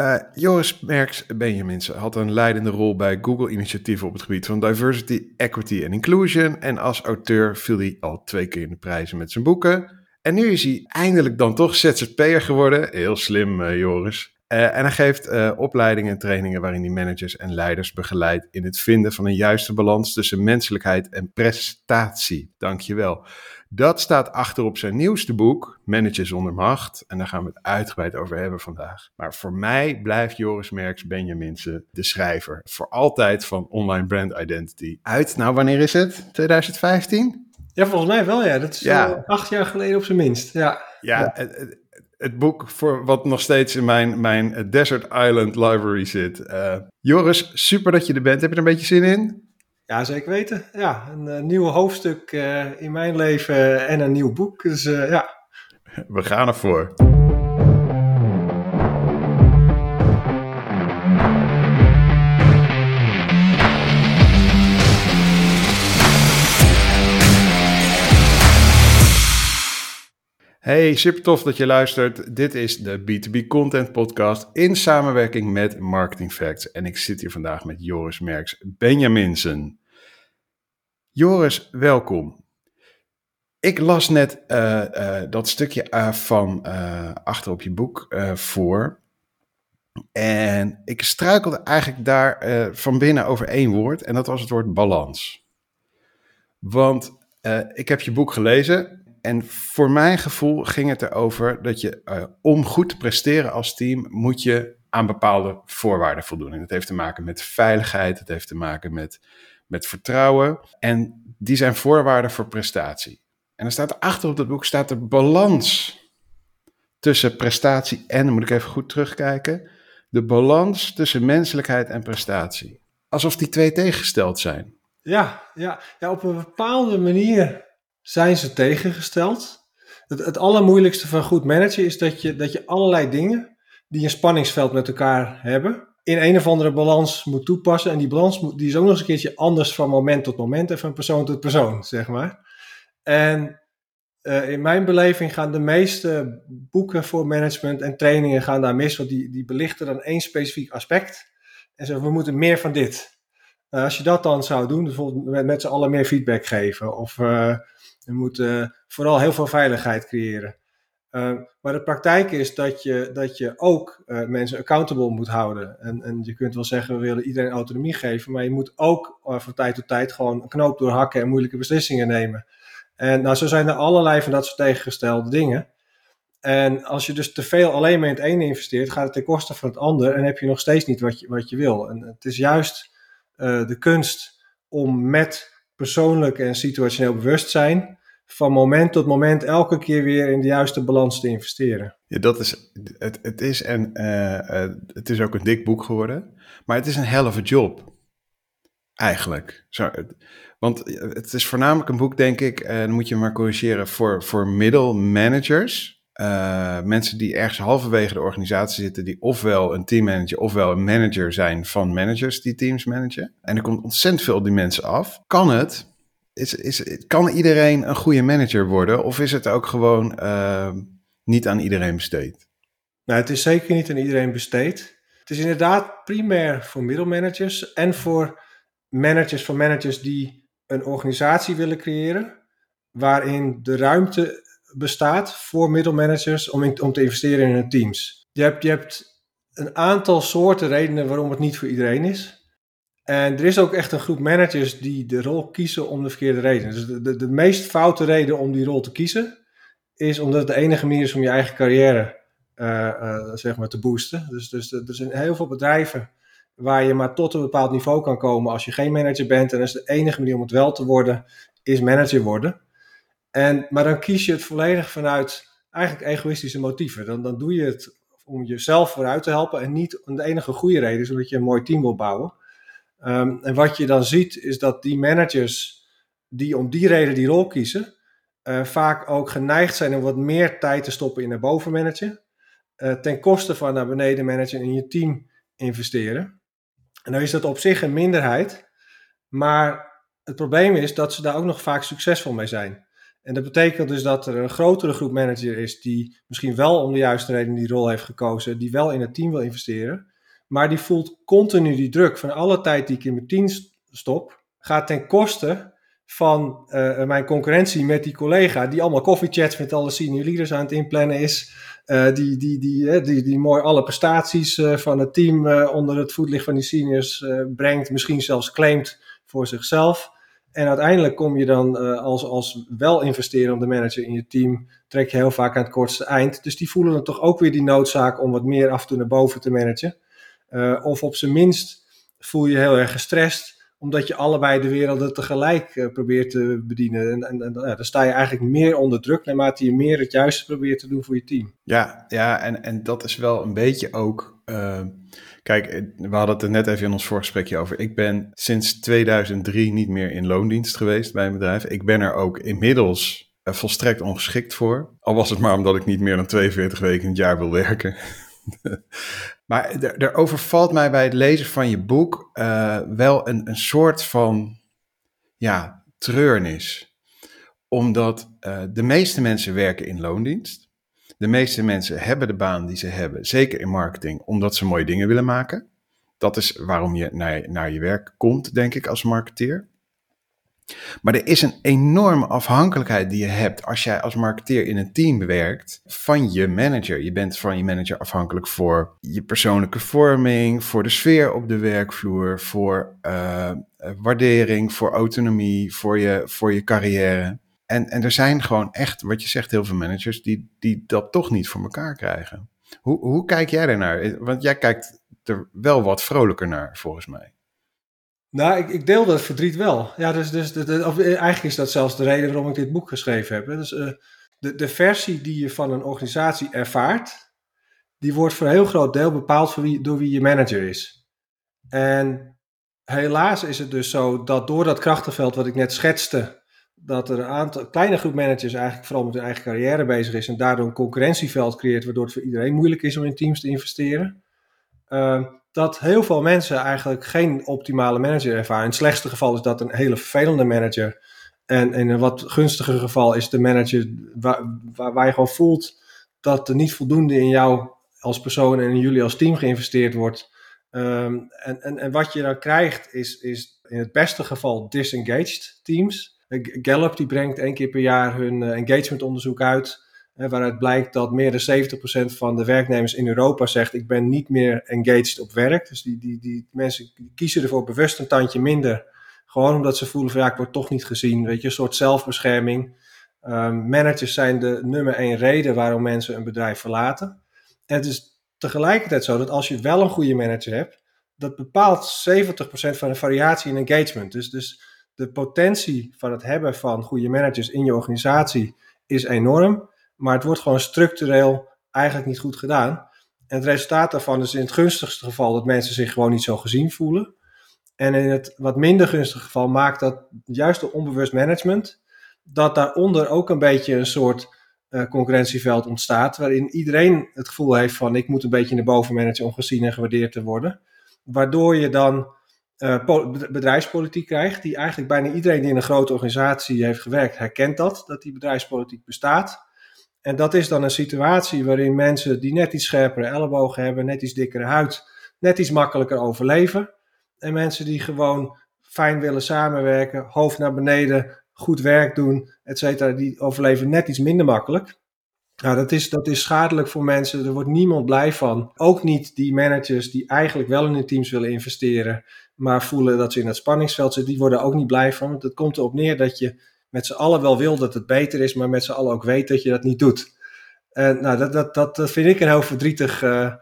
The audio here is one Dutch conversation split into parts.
Uh, Joris Merks Benjamins had een leidende rol bij Google-initiatieven op het gebied van diversity, equity en inclusion. En als auteur viel hij al twee keer in de prijzen met zijn boeken. En nu is hij eindelijk dan toch ZZP'er geworden. Heel slim, uh, Joris. Uh, en hij geeft uh, opleidingen en trainingen waarin hij managers en leiders begeleidt in het vinden van een juiste balans tussen menselijkheid en prestatie. Dankjewel. Dat staat achter op zijn nieuwste boek, Manager zonder macht. En daar gaan we het uitgebreid over hebben vandaag. Maar voor mij blijft Joris Merks Benjaminsen de schrijver. Voor altijd van Online Brand Identity. Uit, nou wanneer is het? 2015? Ja, volgens mij wel ja. Dat is ja. acht jaar geleden op zijn minst. Ja, ja, ja. Het, het, boek voor wat nog steeds in mijn, mijn Desert Island library zit. Uh, Joris, super dat je er bent. Heb je er een beetje zin in? Ja, zeker weten. Ja, een uh, nieuw hoofdstuk uh, in mijn leven en een nieuw boek. Dus uh, ja. We gaan ervoor. Hey, super tof dat je luistert. Dit is de B2B Content Podcast in samenwerking met Marketing Facts. En ik zit hier vandaag met Joris Merks Benjaminsen. Joris, welkom. Ik las net uh, uh, dat stukje uh, van achter op je boek voor. En ik struikelde eigenlijk daar van binnen over één woord. En dat was het woord balans. Want ik heb je boek gelezen en voor mijn gevoel ging het erover dat je uh, om goed te presteren als team moet je aan bepaalde voorwaarden voldoen. En dat heeft te maken met veiligheid, het heeft te maken met, met vertrouwen. En die zijn voorwaarden voor prestatie. En er staat achter op dat boek staat de balans tussen prestatie en, dan moet ik even goed terugkijken, de balans tussen menselijkheid en prestatie. Alsof die twee tegengesteld zijn. Ja, ja, ja op een bepaalde manier zijn ze tegengesteld. Het, het allermoeilijkste van goed managen is dat je, dat je allerlei dingen die een spanningsveld met elkaar hebben, in een of andere balans moet toepassen. En die balans moet, die is ook nog eens een keertje anders van moment tot moment en van persoon tot persoon, zeg maar. En uh, in mijn beleving gaan de meeste boeken voor management en trainingen gaan daar mis, want die, die belichten dan één specifiek aspect. En zeggen, we moeten meer van dit. Uh, als je dat dan zou doen, bijvoorbeeld met, met z'n allen meer feedback geven, of uh, we moeten vooral heel veel veiligheid creëren. Uh, maar de praktijk is dat je, dat je ook uh, mensen accountable moet houden. En, en je kunt wel zeggen, we willen iedereen autonomie geven, maar je moet ook uh, van tijd tot tijd gewoon een knoop doorhakken en moeilijke beslissingen nemen. En nou, zo zijn er allerlei van dat soort tegengestelde dingen. En als je dus te veel alleen maar in het ene investeert, gaat het ten koste van het ander en heb je nog steeds niet wat je, wat je wil. En het is juist de kunst om met persoonlijk en situationeel bewustzijn van moment tot moment elke keer weer in de juiste balans te investeren. Ja, dat is, het, het is en uh, het is ook een dik boek geworden, maar het is een hell of a job. Eigenlijk. Zo, want het is voornamelijk een boek, denk ik, en dan moet je maar corrigeren, voor, voor middle managers. Uh, mensen die ergens halverwege de organisatie zitten, die ofwel een teammanager ofwel een manager zijn van managers die teams managen. En er komt ontzettend veel op die mensen af. Kan het? Is, is, kan iedereen een goede manager worden? Of is het ook gewoon uh, niet aan iedereen besteed? Nou, het is zeker niet aan iedereen besteed. Het is inderdaad primair voor middelmanagers en voor managers van managers die een organisatie willen creëren, waarin de ruimte bestaat voor middelmanagers om, om te investeren in hun teams. Je hebt, je hebt een aantal soorten redenen waarom het niet voor iedereen is. En er is ook echt een groep managers die de rol kiezen om de verkeerde reden. Dus de, de, de meest foute reden om die rol te kiezen, is omdat het de enige manier is om je eigen carrière uh, uh, zeg maar te boosten. Dus, dus er zijn heel veel bedrijven waar je maar tot een bepaald niveau kan komen als je geen manager bent. En dat is de enige manier om het wel te worden, is manager worden. En, maar dan kies je het volledig vanuit eigenlijk egoïstische motieven. Dan, dan doe je het om jezelf vooruit te helpen en niet de enige goede reden is omdat je een mooi team wil bouwen. Um, en wat je dan ziet is dat die managers die om die reden die rol kiezen, uh, vaak ook geneigd zijn om wat meer tijd te stoppen in naar boven managen, uh, ten koste van naar beneden managen en in je team investeren. En dan is dat op zich een minderheid, maar het probleem is dat ze daar ook nog vaak succesvol mee zijn. En dat betekent dus dat er een grotere groep manager is die misschien wel om de juiste reden die rol heeft gekozen, die wel in het team wil investeren, maar die voelt continu die druk van alle tijd die ik in mijn team stop, gaat ten koste van uh, mijn concurrentie met die collega, die allemaal koffiechats met alle senior leaders aan het inplannen is, uh, die, die, die, uh, die, die mooi alle prestaties van het team onder het voetlicht van die seniors brengt, misschien zelfs claimt voor zichzelf. En uiteindelijk kom je dan als, als wel investerende manager in je team, trek je heel vaak aan het kortste eind. Dus die voelen dan toch ook weer die noodzaak om wat meer af en toe naar boven te managen. of op zijn minst voel je heel erg gestrest omdat je allebei de werelden tegelijk uh, probeert te bedienen. En, en, en dan sta je eigenlijk meer onder druk naarmate je meer het juiste probeert te doen voor je team. Ja, ja en, en dat is wel een beetje ook. Kijk, eh, we hadden het er net even in ons voorgesprekje over. Ik ben sinds 2003 niet meer in loondienst geweest bij een bedrijf. Ik ben er ook inmiddels volstrekt ongeschikt voor. Al was het maar omdat ik niet meer dan 42 weken in het jaar wil werken. Maar er, er, overvalt mij bij het lezen van je boek uh, wel een, een soort van ja, treurnis. Omdat de meeste mensen werken in loondienst. De meeste mensen hebben de baan die ze hebben, zeker in marketing, omdat ze mooie dingen willen maken. Dat is waarom je naar, naar je werk komt, denk ik, als marketeer. Maar er is een enorme afhankelijkheid die je hebt als jij als marketeer in een team werkt van je manager. Je bent van je manager afhankelijk voor je persoonlijke vorming, voor de sfeer op de werkvloer, voor uh, waardering, voor autonomie, voor je, voor je carrière. En, en er zijn gewoon echt, wat je zegt, heel veel managers die, die dat toch niet voor elkaar krijgen. Hoe, hoe kijk jij daarnaar? Want jij kijkt er wel wat vrolijker naar, volgens mij. Nou, ik, ik deel dat verdriet wel. Ja, dus, dus of, eh, eigenlijk is dat zelfs de reden waarom ik dit boek geschreven heb. Dus, uh, de, de versie die je van een organisatie ervaart, die wordt voor een heel groot deel bepaald door wie je manager is. En helaas is het dus zo dat door dat krachtenveld wat ik net schetste, dat er een aantal kleine groep managers eigenlijk vooral met hun eigen carrière bezig is en daardoor een concurrentieveld creëert, waardoor het voor iedereen moeilijk is om in teams te investeren. Uh, dat heel veel mensen eigenlijk geen optimale manager ervaren. In het slechtste geval is dat een hele vervelende manager. En in een wat gunstiger geval is de manager waar, waar, je gewoon voelt dat er niet voldoende in jou als persoon en in jullie als team geïnvesteerd wordt. Um, en, en, en wat je dan krijgt is, is in het beste geval disengaged teams. Gallup die brengt één keer per jaar hun uh, engagement onderzoek uit waaruit blijkt dat meer dan 70% van de werknemers in Europa zegt: Ik ben niet meer engaged op werk. Dus die, die, die mensen kiezen ervoor bewust een tandje minder. Gewoon omdat ze voelen: van ja, ik word toch niet gezien. Weet je, een soort zelfbescherming. Um, managers zijn de nummer één reden waarom mensen een bedrijf verlaten. En het is tegelijkertijd zo dat als je wel een goede manager hebt, dat bepaalt 70% van de variatie in engagement. Dus, dus de potentie van het hebben van goede managers in je organisatie is enorm. Maar het wordt gewoon structureel eigenlijk niet goed gedaan. En het resultaat daarvan is in het gunstigste geval dat mensen zich gewoon niet zo gezien voelen. En in het wat minder gunstige geval maakt dat juist door onbewust management, dat daaronder ook een beetje een soort uh, concurrentieveld ontstaat, waarin iedereen het gevoel heeft van ik moet een beetje naar boven managen om gezien en gewaardeerd te worden. Waardoor je dan uh, bedrijfspolitiek krijgt, die eigenlijk bijna iedereen die in een grote organisatie heeft gewerkt, herkent dat, dat die bedrijfspolitiek bestaat. En dat is dan een situatie waarin mensen die net iets scherpere ellebogen hebben, net iets dikkere huid, net iets makkelijker overleven. En mensen die gewoon fijn willen samenwerken, hoofd naar beneden, goed werk doen, et cetera, die overleven net iets minder makkelijk. Nou, dat is, dat is schadelijk voor mensen. Er wordt niemand blij van. Ook niet die managers die eigenlijk wel in hun teams willen investeren, maar voelen dat ze in het spanningsveld zitten. Die worden ook niet blij van. Want het komt erop neer dat je met z'n allen wel wil dat het beter is, maar met z'n allen ook weet dat je dat niet doet. En nou, dat, dat, dat, vind ik een heel verdrietig uh,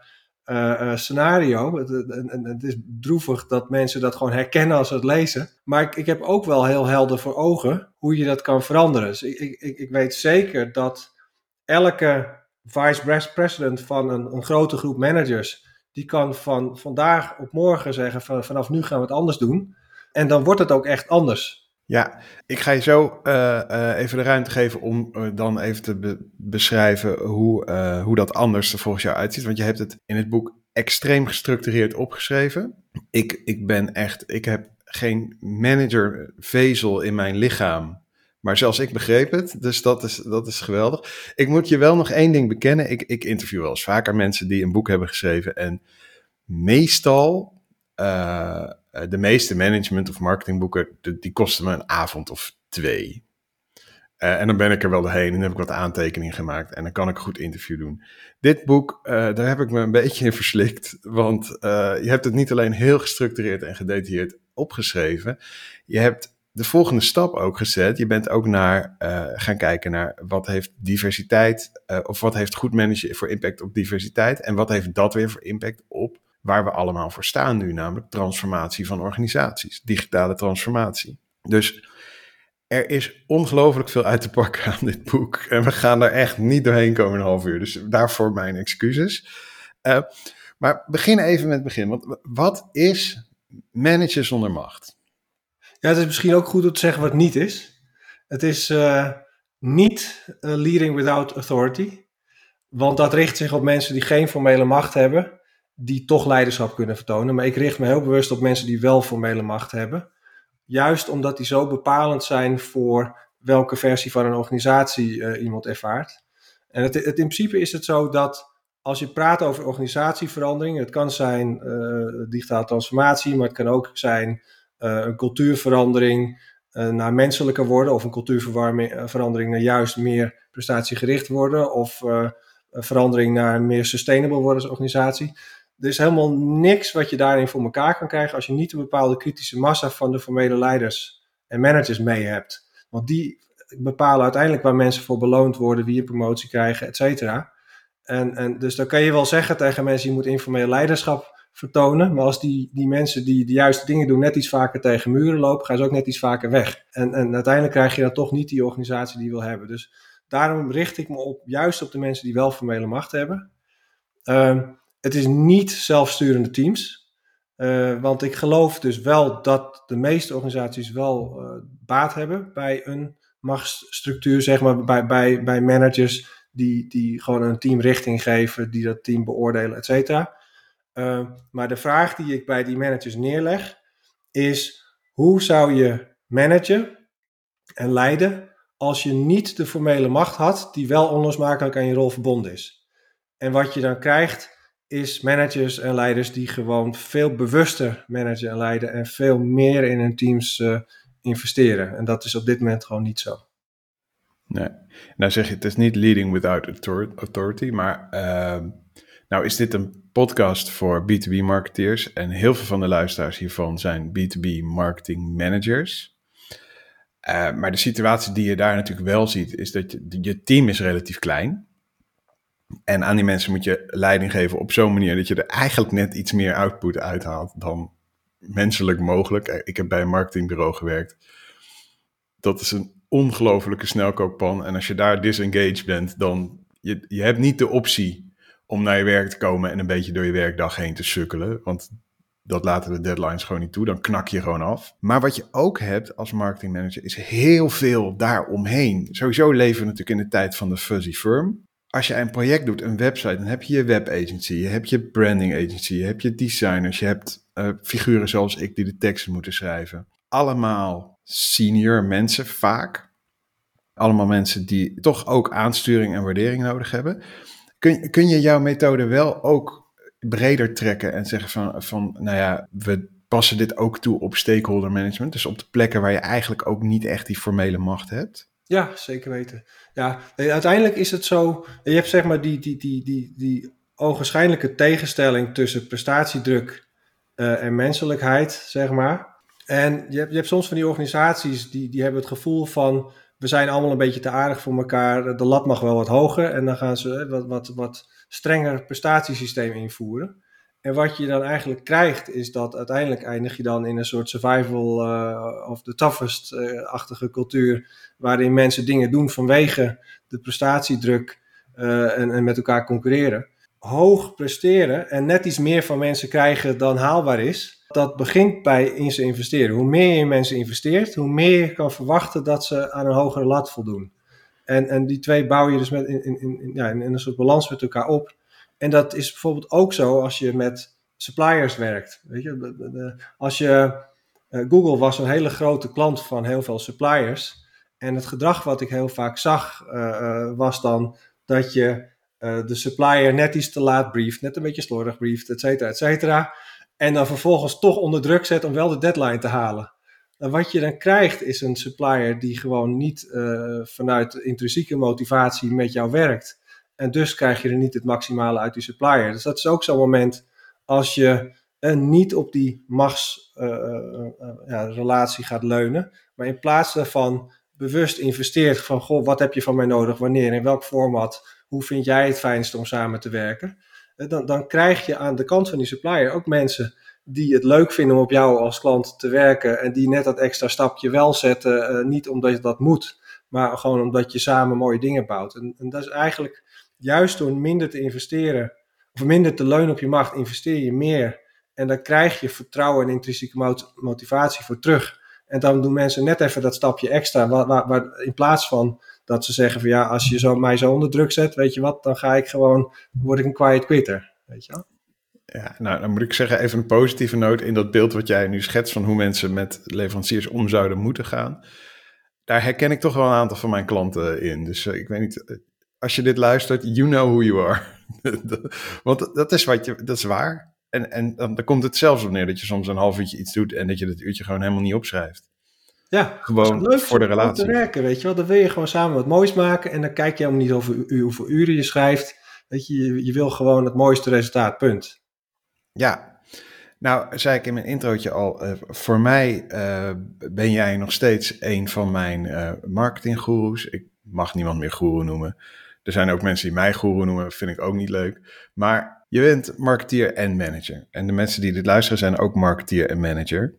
uh, scenario. Het, het, het, is droevig dat mensen dat gewoon herkennen als ze het lezen. Maar ik, ik heb ook wel heel helder voor ogen hoe je dat kan veranderen. Dus ik, ik, ik weet zeker dat elke vice president van een, een grote groep managers, die kan van vandaag op morgen zeggen van, vanaf nu gaan we het anders doen. En dan wordt het ook echt anders. Ja, ik ga je zo uh, uh, even de ruimte geven om uh, dan even te be beschrijven hoe, hoe dat anders er volgens jou uitziet. Want je hebt het in het boek extreem gestructureerd opgeschreven. Ik, ik ben echt, ik heb geen managervezel in mijn lichaam Maar zelfs ik begreep het, dus dat is, dat is geweldig. Ik moet je wel nog één ding bekennen. Ik, ik interview wel eens vaker mensen die een boek hebben geschreven. En meestal, uh, de meeste management- of marketingboeken, die kosten me een avond of twee. Uh, en dan ben ik er wel doorheen en heb ik wat aantekeningen gemaakt. En dan kan ik een goed interview doen. Dit boek, uh, daar heb ik me een beetje in verslikt. Want je hebt het niet alleen heel gestructureerd en gedetailleerd opgeschreven. Je hebt de volgende stap ook gezet. Je bent ook naar gaan kijken naar wat heeft diversiteit. of wat heeft goed managen voor impact op diversiteit. En wat heeft dat weer voor impact op waar we allemaal voor staan nu. Namelijk transformatie van organisaties. Digitale transformatie. Dus er is ongelooflijk veel uit te pakken aan dit boek. En we gaan er echt niet doorheen komen in een half uur. Dus daarvoor mijn excuses. Uh, maar begin even met het begin. Want wat is managen zonder macht? Ja, het is misschien ook goed om te zeggen wat niet is. Het is uh, niet leading without authority. Want dat richt zich op mensen die geen formele macht hebben, die toch leiderschap kunnen vertonen. Maar ik richt me heel bewust op mensen die wel formele macht hebben. Juist omdat die zo bepalend zijn voor welke versie van een organisatie uh, iemand ervaart. En het, het, in principe is het zo dat als je praat over organisatieverandering, het kan zijn digitale transformatie, maar het kan ook zijn een cultuurverandering naar menselijker worden of een cultuurverandering naar juist meer prestatiegericht worden of verandering naar meer sustainable worden als organisatie. Er is helemaal niks wat je daarin voor elkaar kan krijgen als je niet een bepaalde kritische massa van de formele leiders en managers mee hebt. Want die bepalen uiteindelijk waar mensen voor beloond worden, wie een promotie krijgen, et cetera. En, en dus dan kan je wel zeggen tegen mensen, je moet informeel leiderschap vertonen. Maar als die, die mensen die de juiste dingen doen net iets vaker tegen muren lopen, gaan ze ook net iets vaker weg. En, en uiteindelijk krijg je dan toch niet die organisatie die je wil hebben. Dus daarom richt ik me op, juist op de mensen die wel formele macht hebben. Uh, het is niet zelfsturende teams. Uh, want ik geloof dus wel dat de meeste organisaties wel uh, baat hebben bij een machtsstructuur, zeg maar, bij, bij, bij managers die, die gewoon een team richting geven, die dat team beoordelen, et cetera. Uh, maar de vraag die ik bij die managers neerleg is: hoe zou je managen en leiden als je niet de formele macht had die wel onlosmakelijk aan je rol verbonden is? En wat je dan krijgt is managers en leiders die gewoon veel bewuster managen en leiden en veel meer in hun teams uh, investeren. En dat is op dit moment gewoon niet zo. Nee, nou zeg je, het is niet leading without authority, maar uh, nou is dit een podcast voor B2B marketeers en heel veel van de luisteraars hiervan zijn B2B marketing managers. Uh, maar de situatie die je daar natuurlijk wel ziet, is dat je, je team is relatief klein. En aan die mensen moet je leiding geven op zo'n manier dat je er eigenlijk net iets meer output uithaalt dan menselijk mogelijk. Ik heb bij een marketingbureau gewerkt. Dat is een ongelofelijke snelkookpan. En als je daar disengaged bent, dan je, je hebt niet de optie om naar je werk te komen en een beetje door je werkdag heen te sukkelen. Want dat laten de deadlines gewoon niet toe. Dan knak je gewoon af. Maar wat je ook hebt als marketingmanager is heel veel daaromheen. Sowieso leven we natuurlijk in de tijd van de fuzzy firm als je een project doet, een website, dan heb je je webagency, je hebt je branding agency, je hebt je designers, je hebt uh, figuren zoals ik die de teksten moeten schrijven. Allemaal senior mensen vaak. Allemaal mensen die toch ook aansturing en waardering nodig hebben. Kun, kun je jouw methode wel ook breder trekken en zeggen van, van, nou ja, we passen dit ook toe op stakeholder management. Dus op de plekken waar je eigenlijk ook niet echt die formele macht hebt? Ja, zeker weten. Ja, uiteindelijk is het zo, je hebt zeg maar die, die, die, die, die ogenschijnlijke tegenstelling tussen prestatiedruk uh, en menselijkheid, zeg maar. En je hebt, je hebt soms van die organisaties die, die hebben het gevoel van, we zijn allemaal een beetje te aardig voor elkaar, de lat mag wel wat hoger en dan gaan ze wat, wat, wat strenger prestatiesysteem invoeren. En wat je dan eigenlijk krijgt, is dat uiteindelijk eindig je dan in een soort survival uh, of the toughest-achtige cultuur, waarin mensen dingen doen vanwege de prestatiedruk uh, en, en, met elkaar concurreren. Hoog presteren en net iets meer van mensen krijgen dan haalbaar is, dat begint bij in ze investeren. Hoe meer je in mensen investeert, hoe meer je kan verwachten dat ze aan een hogere lat voldoen. En, en die twee bouw je dus met in, in, in, ja, in een soort balans met elkaar op. En dat is bijvoorbeeld ook zo als je met suppliers werkt. Weet je, als je, uh, Google was een hele grote klant van heel veel suppliers. En het gedrag wat ik heel vaak zag, was dan dat je de supplier net iets te laat brieft, net een beetje slordig brieft, et cetera, et cetera. En dan vervolgens toch onder druk zet om wel de deadline te halen. En wat je dan krijgt is een supplier die gewoon niet vanuit intrinsieke motivatie met jou werkt. En dus krijg je er niet het maximale uit die supplier. Dus dat is ook zo'n moment als je niet op die machtsrelatie uh, gaat leunen, maar in plaats daarvan bewust investeert van, goh, wat heb je van mij nodig, wanneer, in welk format, hoe vind jij het fijnst om samen te werken, dan, dan krijg je aan de kant van die supplier ook mensen die het leuk vinden om op jou als klant te werken en die net dat extra stapje wel zetten, niet omdat je dat moet, maar gewoon omdat je samen mooie dingen bouwt. En, en dat is eigenlijk juist door minder te investeren, of minder te leunen op je macht, investeer je meer. En dan krijg je vertrouwen en intrinsieke motivatie voor terug. En dan doen mensen net even dat stapje extra. Waar, waar, in plaats van dat ze zeggen van ja, als je zo, mij zo onder druk zet, weet je wat, dan ga ik gewoon, word ik een quiet quitter. Weet je wel? Ja, nou dan moet ik zeggen, even een positieve noot in dat beeld wat jij nu schetst van hoe mensen met leveranciers om zouden moeten gaan. Daar herken ik toch wel een aantal van mijn klanten in. Dus uh, ik weet niet, als je dit luistert, you know who you are. Want dat is, wat je, dat is waar. En, en dan, dan komt het zelfs op neer dat je soms een half uurtje iets doet en dat je dat uurtje gewoon helemaal niet opschrijft. Ja, gewoon leuk voor de relatie. te werken, weet je wel. Dan wil je gewoon samen wat moois maken en dan kijk je helemaal niet over hoeveel uren je schrijft. Weet je, je, wil gewoon het mooiste resultaat, punt. Ja, nou zei ik in mijn introotje al, uh, voor mij uh, ben jij nog steeds een van mijn uh, marketinggoeroes. Ik mag niemand meer goeroe noemen. Er zijn ook mensen die mij goeroe noemen, vind ik ook niet leuk. Maar je bent marketeer en manager. En de mensen die dit luisteren zijn ook marketeer en manager.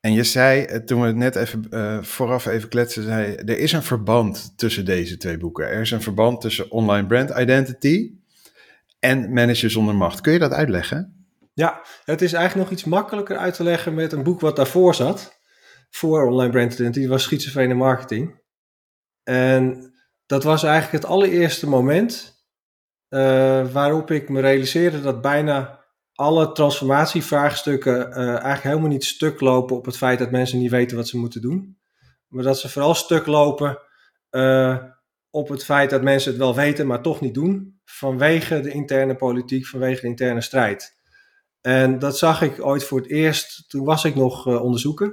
En je zei, eh, toen we het net even uh, vooraf even kletsen, zei er is een verband tussen deze twee boeken. Er is een verband tussen online brand identity en manager zonder macht. Kun je dat uitleggen? Ja, het is eigenlijk nog iets makkelijker uit te leggen met een boek wat daarvoor zat. Voor online brand identity, was schizofrene marketing. En dat was eigenlijk het allereerste moment uh, waarop ik me realiseerde dat bijna alle transformatievraagstukken uh, eigenlijk helemaal niet stuk lopen op het feit dat mensen niet weten wat ze moeten doen. Maar dat ze vooral stuk lopen uh, op het feit dat mensen het wel weten, maar toch niet doen. Vanwege de interne politiek, vanwege de interne strijd. En dat zag ik ooit voor het eerst, toen was ik nog onderzoeker.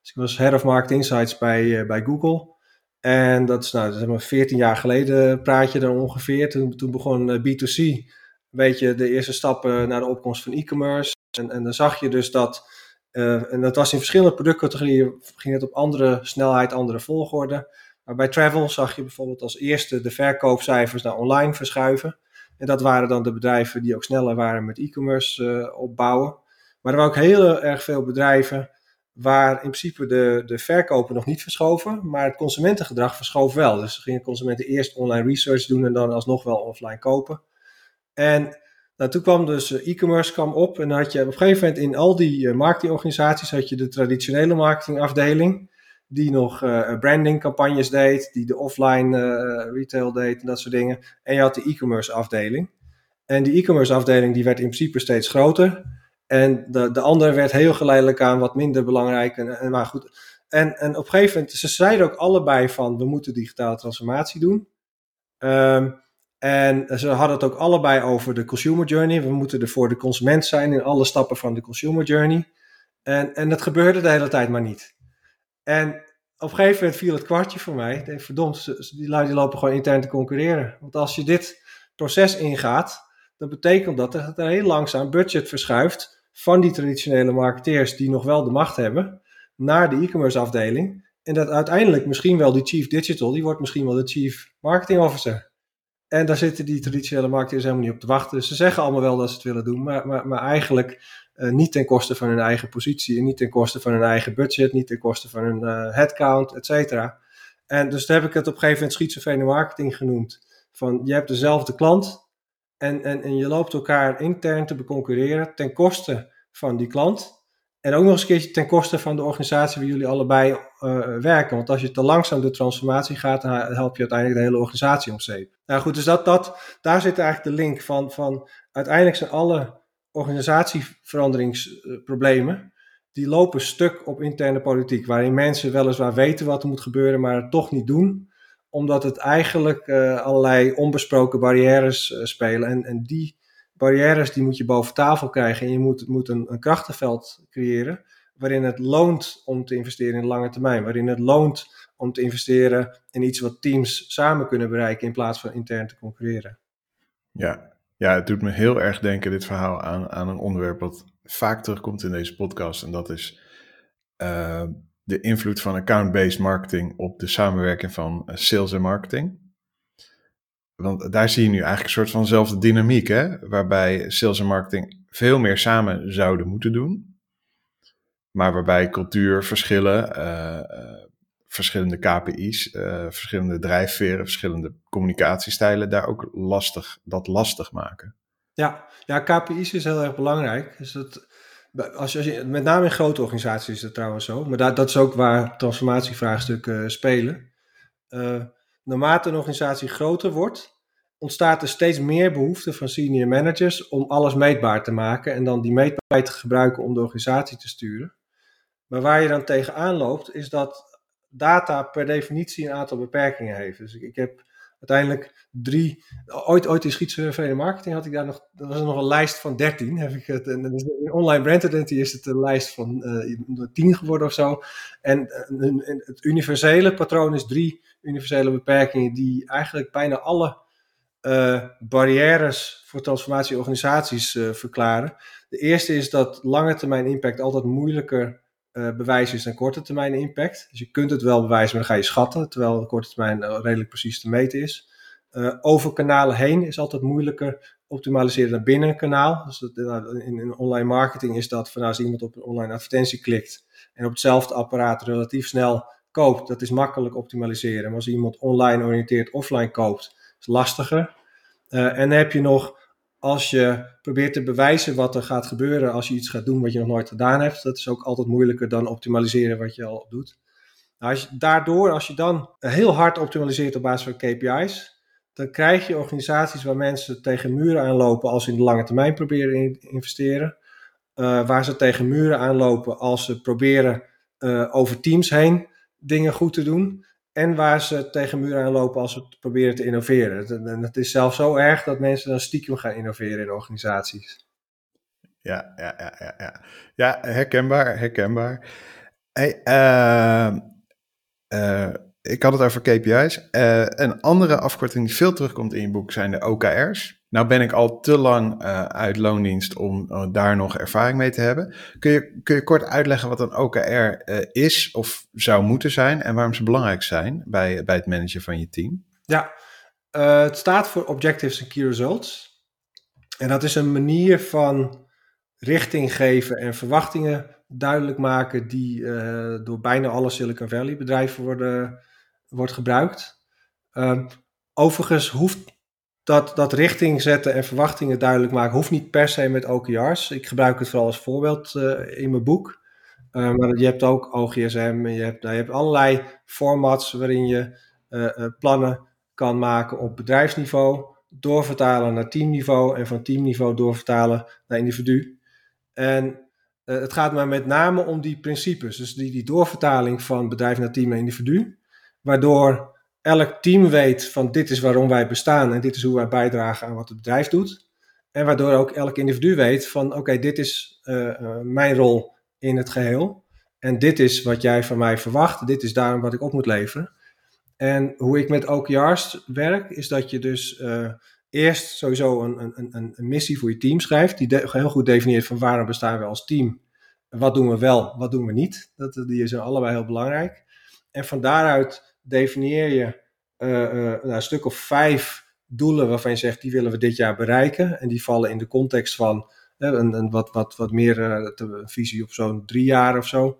Dus ik was Head of Market Insights bij, bij Google. En dat is, nou, zeg maar 14 jaar geleden praat je dan ongeveer. Toen, toen begon eh, B2C een beetje de eerste stappen naar de opkomst van e-commerce. En, en dan zag je dus dat, uh, en dat was in verschillende productcategorieën, ging het op andere snelheid, andere volgorde. Maar bij travel zag je bijvoorbeeld als eerste de verkoopcijfers naar online verschuiven. En dat waren dan de bedrijven die ook sneller waren met e-commerce uh, opbouwen. Maar er waren ook heel erg veel bedrijven waar in principe de, de verkopen nog niet verschoven, maar het consumentengedrag verschoof wel. Dus gingen consumenten eerst online research doen en dan alsnog wel offline kopen. En nou, toen kwam dus eh, e-commerce kwam op en had je op een gegeven moment in al die uh, marketingorganisaties had je de traditionele marketingafdeling, die nog uh, brandingcampagnes deed, die de offline retail deed en dat soort dingen. En je had de e-commerce afdeling. En die e-commerce afdeling die werd in principe steeds groter. En de, de andere werd heel geleidelijk aan wat minder belangrijk. En, en, maar goed. En, en op een gegeven moment, ze zeiden ook allebei van we moeten digitale transformatie doen. Um, en ze hadden het ook allebei over de consumer journey. We moeten er voor de consument zijn in alle stappen van de consumer journey. En, en dat gebeurde de hele tijd maar niet. En op een gegeven moment viel het kwartje voor mij. Ik denk, verdomd, die lui die lopen gewoon intern te concurreren. Want als je dit proces ingaat, dan betekent dat dat er heel langzaam budget verschuift van die traditionele marketeers die nog wel de macht hebben, naar de e-commerce afdeling. En dat uiteindelijk misschien wel die chief digital, die wordt misschien wel de chief marketing officer. En daar zitten die traditionele marketeers helemaal niet op te wachten. Dus ze zeggen allemaal wel dat ze het willen doen, maar, maar, maar eigenlijk uh, niet ten koste van hun eigen positie niet ten koste van hun eigen budget, niet ten koste van hun uh, headcount, et cetera. En dus daar heb ik het op een gegeven moment schizofrene marketing genoemd. Van je hebt dezelfde klant, en, en, en je loopt elkaar intern te beconcurreren ten koste van die klant. En ook nog eens een keertje ten koste van de organisatie waar jullie allebei uh, werken. Want als je te langzaam de transformatie gaat, dan help je uiteindelijk de hele organisatie om zeep. Nou goed, dus dat, dat, daar zit eigenlijk de link van, van uiteindelijk zijn alle organisatieveranderingsproblemen, die lopen stuk op interne politiek, waarin mensen weliswaar weten wat er moet gebeuren, maar het toch niet doen, omdat het eigenlijk uh, allerlei onbesproken barrières uh, spelen. En, en die barrières die moet je boven tafel krijgen en je moet, moet een, een krachtenveld creëren waarin het loont om te investeren in de lange termijn, waarin het loont om te investeren in iets wat teams samen kunnen bereiken in plaats van intern te concurreren. Ja, ja het doet me heel erg denken, dit verhaal, aan, aan een onderwerp wat vaak terugkomt in deze podcast. En dat is uh, de invloed van account-based marketing op de samenwerking van uh, sales en marketing. Want daar zie je nu eigenlijk een soort vanzelfde dynamiek, hè? waarbij sales en marketing veel meer samen zouden moeten doen. Maar waarbij cultuurverschillen, uh, verschillende KPI's, uh, verschillende drijfveren, verschillende communicatiestijlen daar ook lastig, dat lastig maken. Ja, ja KPI's is heel erg belangrijk. Dus dat, als je, met name in grote organisaties is dat trouwens zo, maar dat, dat is ook waar transformatievraagstukken spelen. Naarmate een organisatie groter wordt, ontstaat er steeds meer behoefte van senior managers om alles meetbaar te maken en dan die meetbaarheid te gebruiken om de organisatie te sturen. Maar waar je dan tegenaan loopt, is dat data per definitie een aantal beperkingen heeft. Dus ik heb uiteindelijk drie. Ooit, ooit in schizofrene marketing had ik daar nog. Dat was nog een lijst van 13. Heb ik het, in online brand identity is het een lijst van uh, 10 geworden of zo. En, en, het universele patroon is drie universele beperkingen die eigenlijk bijna alle uh, barrières voor transformatieorganisaties verklaren. De eerste is dat lange termijn impact altijd moeilijker uh, bewijs is dan korte termijn impact. Dus je kunt het wel bewijzen, maar dan ga je schatten, terwijl de korte termijn redelijk precies te meten is. Uh, over kanalen heen is altijd moeilijker optimaliseren dan binnen een kanaal. Dus dat, in, in, online marketing is dat van nou, als iemand op een online advertentie klikt en op hetzelfde apparaat relatief snel koopt, dat is makkelijk optimaliseren. Maar als iemand online oriënteerd offline koopt, is lastiger. en dan heb je nog als je probeert te bewijzen wat er gaat gebeuren als je iets gaat doen wat je nog nooit gedaan hebt, dat is ook altijd moeilijker dan optimaliseren wat je al doet. Nou, als je, daardoor, als je dan heel hard optimaliseert op basis van KPI's, dan krijg je organisaties waar mensen tegen muren aanlopen als ze in de lange termijn proberen te investeren. Uh, waar ze tegen muren aanlopen als ze proberen uh, over teams heen dingen goed te doen en waar ze tegen muren aan lopen als ze proberen te innoveren. En het is zelfs zo erg dat mensen dan stiekem gaan innoveren in organisaties. Ja, ja, ja, ja. Ja, ja herkenbaar, herkenbaar. Hey, uh, uh, ik had het over KPI's. Uh, een andere afkorting die veel terugkomt in je boek zijn de OKR's. Nou ben ik al te lang uh, uit loondienst om uh, daar nog ervaring mee te hebben. Kun je, kun je kort uitleggen wat een OKR uh, is of zou moeten zijn en waarom ze belangrijk zijn bij, bij het managen van je team? Ja, het staat voor Objectives and Key Results. En dat is een manier van richting geven en verwachtingen duidelijk maken die door bijna alle Silicon Valley bedrijven worden, wordt gebruikt. Ehm, overigens hoeft dat, dat richting zetten en verwachtingen duidelijk maken hoeft niet per se met OKR's. Ik gebruik het vooral als voorbeeld uh, in mijn boek. Uh, maar je hebt ook OGSM, je hebt, nou, je hebt allerlei formats waarin je uh, plannen kan maken op bedrijfsniveau, doorvertalen naar teamniveau en van teamniveau doorvertalen naar individu. En het gaat maar met name om die principes, dus die, die doorvertaling van bedrijf naar team naar individu, waardoor elk team weet van dit is waarom wij bestaan en dit is hoe wij bijdragen aan wat het bedrijf doet. En waardoor ook elk individu weet van oké, dit is uh, uh, mijn rol in het geheel. En dit is wat jij van mij verwacht. Dit is daarom wat ik op moet leveren. En hoe ik met OKR's werk, is dat je dus uh, eerst sowieso een, een, een, een, missie voor je team schrijft. Die heel goed definieert van waarom bestaan we als team. Wat doen we wel, wat doen we niet. Dat, die zijn allebei heel belangrijk. En van daaruit definieer je uh, uh, nou, een stuk of vijf doelen waarvan je zegt die willen we dit jaar bereiken. En die vallen in de context van een, een, wat, wat, wat meer een visie op zo'n drie jaar of zo.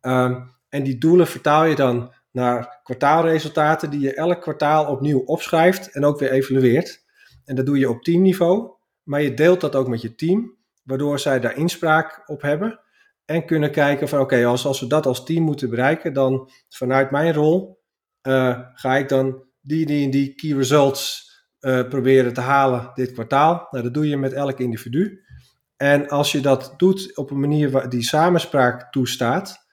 Um, en die doelen vertaal je dan naar kwartaalresultaten die je elk kwartaal opnieuw opschrijft en ook weer evalueert. En dat doe je op teamniveau, maar je deelt dat ook met je team, waardoor zij daar inspraak op hebben. En kunnen kijken van oké, als, als we dat als team moeten bereiken, dan vanuit mijn rol uh, ga ik dan die, die die key results uh, proberen te halen dit kwartaal. Nou, dat doe je met elk individu. En als je dat doet op een manier die samenspraak toestaat,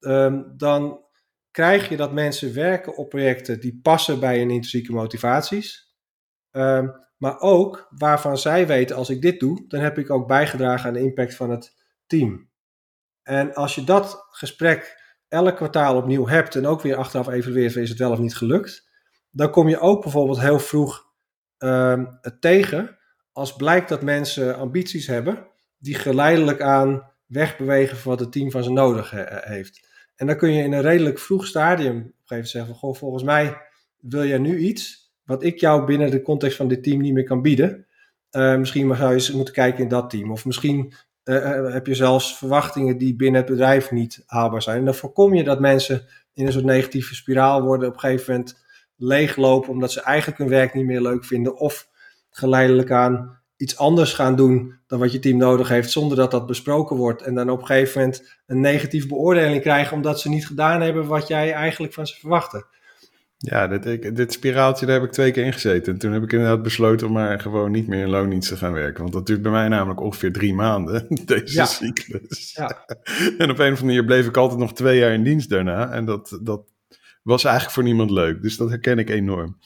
ehm, dan krijg je dat mensen werken op projecten die passen bij hun intrinsieke motivaties. Ehm, maar ook waarvan zij weten, als ik dit doe, dan heb ik ook bijgedragen aan de impact van het team. En als je dat gesprek elk kwartaal opnieuw hebt en ook weer achteraf evalueert, is het wel of niet gelukt, dan kom je ook bijvoorbeeld heel vroeg uh, tegen als blijkt dat mensen ambities hebben die geleidelijk aan wegbewegen van wat het team van ze nodig heeft. En dan kun je in een redelijk vroeg stadium op een gegeven moment zeggen: Goh, volgens mij wil jij nu iets wat ik jou binnen de context van dit team niet meer kan bieden. Uh, misschien zou je eens moeten kijken in dat team. Of misschien uh, heb je zelfs verwachtingen die binnen het bedrijf niet haalbaar zijn. En dan voorkom je dat mensen in een soort negatieve spiraal worden, op een gegeven moment leeglopen omdat ze eigenlijk hun werk niet meer leuk vinden. Of geleidelijk aan iets anders gaan doen dan wat je team nodig heeft, zonder dat dat besproken wordt. En dan op een gegeven moment een negatieve beoordeling krijgen omdat ze niet gedaan hebben wat jij eigenlijk van ze verwachtte. Ja, dit, dit spiraaltje, daar heb ik twee keer in gezeten. En toen heb ik inderdaad besloten om maar gewoon niet meer in loondienst te gaan werken. Want dat duurt bij mij namelijk ongeveer drie maanden, deze cyclus. Ja. En op een of andere manier bleef ik altijd nog twee jaar in dienst daarna. En dat, dat was eigenlijk voor niemand leuk. Dus dat herken ik enorm.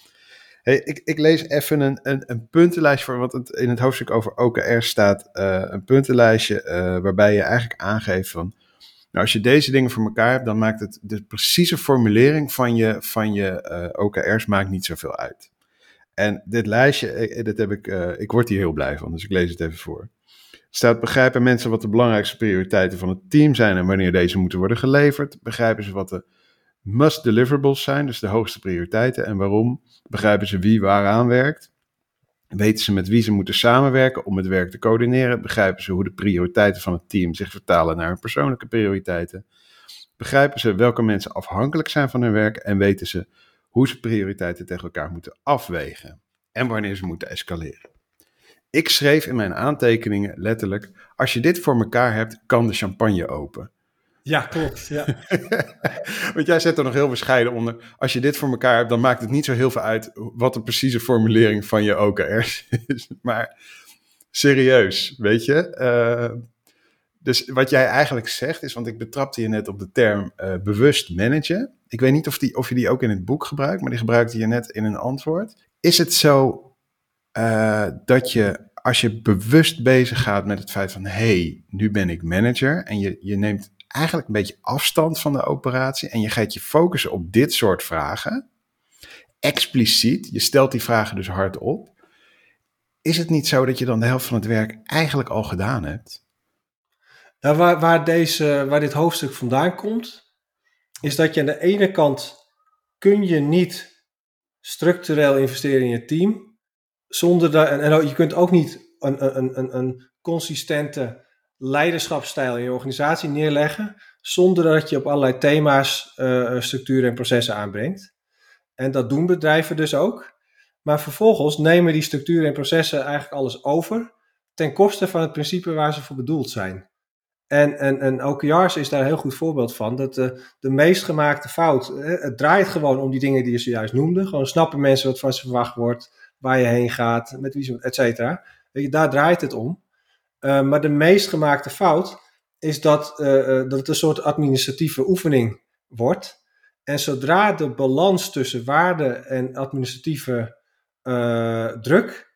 Hey, ik, ik lees even een, een, een puntenlijstje voor, want het, in het hoofdstuk over OKR staat uh, een puntenlijstje uh, waarbij je eigenlijk aangeeft van, nou als je deze dingen voor elkaar hebt, dan maakt het de precieze formulering van je, van je uh, OKR's maakt niet zoveel uit. En dit lijstje, dit heb ik, ik word hier heel blij van, dus ik lees het even voor. Staat begrijpen mensen wat de belangrijkste prioriteiten van het team zijn en wanneer deze moeten worden geleverd? Begrijpen ze wat de must deliverables zijn, dus de hoogste prioriteiten. En waarom? Begrijpen ze wie waaraan werkt? Weten ze met wie ze moeten samenwerken om het werk te coördineren? Begrijpen ze hoe de prioriteiten van het team zich vertalen naar hun persoonlijke prioriteiten? Begrijpen ze welke mensen afhankelijk zijn van hun werk en weten ze hoe ze prioriteiten tegen elkaar moeten afwegen en wanneer ze moeten escaleren? Ik schreef in mijn aantekeningen letterlijk: als je dit voor elkaar hebt, kan de champagne open. Ja, klopt. Ja. Want jij zet er nog heel bescheiden onder. Als je dit voor elkaar hebt, dan maakt het niet zo heel veel uit wat de precieze formulering van je OKR's is. Maar serieus, weet je. Uh, dus wat jij eigenlijk zegt is, want ik betrapte je net op de term uh, bewust managen. Ik weet niet of, die, of je die ook in het boek gebruikt, maar die gebruikte je net in een antwoord. Is het zo uh, dat je als je bewust bezig gaat met het feit van hé, hey, nu ben ik manager en je, je neemt eigenlijk een beetje afstand van de operatie en je gaat je focussen op dit soort vragen, expliciet, je stelt die vragen dus hardop, is het niet zo dat je dan de helft van het werk eigenlijk al gedaan hebt? Nou, waar, waar, deze, waar dit hoofdstuk vandaan komt, is dat je aan de ene kant kun je niet structureel investeren in je team, zonder dat, en, je kunt ook niet een, een, een, een consistente leiderschapsstijl in je organisatie neerleggen, zonder dat je op allerlei thema's uh, structuren en processen aanbrengt. En dat doen bedrijven dus ook. Maar vervolgens nemen die structuren en processen eigenlijk alles over, ten koste van het principe waar ze voor bedoeld zijn. En, en, en OKR's is daar een heel goed voorbeeld van. Dat de, de meest gemaakte fout, het draait gewoon om die dingen die je zojuist noemde. Gewoon snappen mensen wat van ze verwacht wordt, waar je heen gaat, met wie ze, et cetera. Daar draait het om. Uh, maar de meest gemaakte fout is dat, uh, dat het een soort administratieve oefening wordt. En zodra de balans tussen waarde en administratieve druk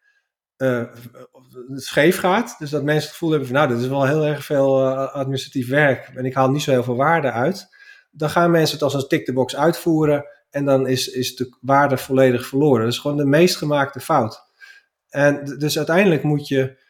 scheef gaat, dus dat mensen het gevoel hebben van nou, dit is wel heel erg veel administratief werk en ik haal niet zo heel veel waarde uit, dan gaan mensen het als een tick the box uitvoeren en dan is, is de waarde volledig verloren. Dat is gewoon de meest gemaakte fout. En dus uiteindelijk moet je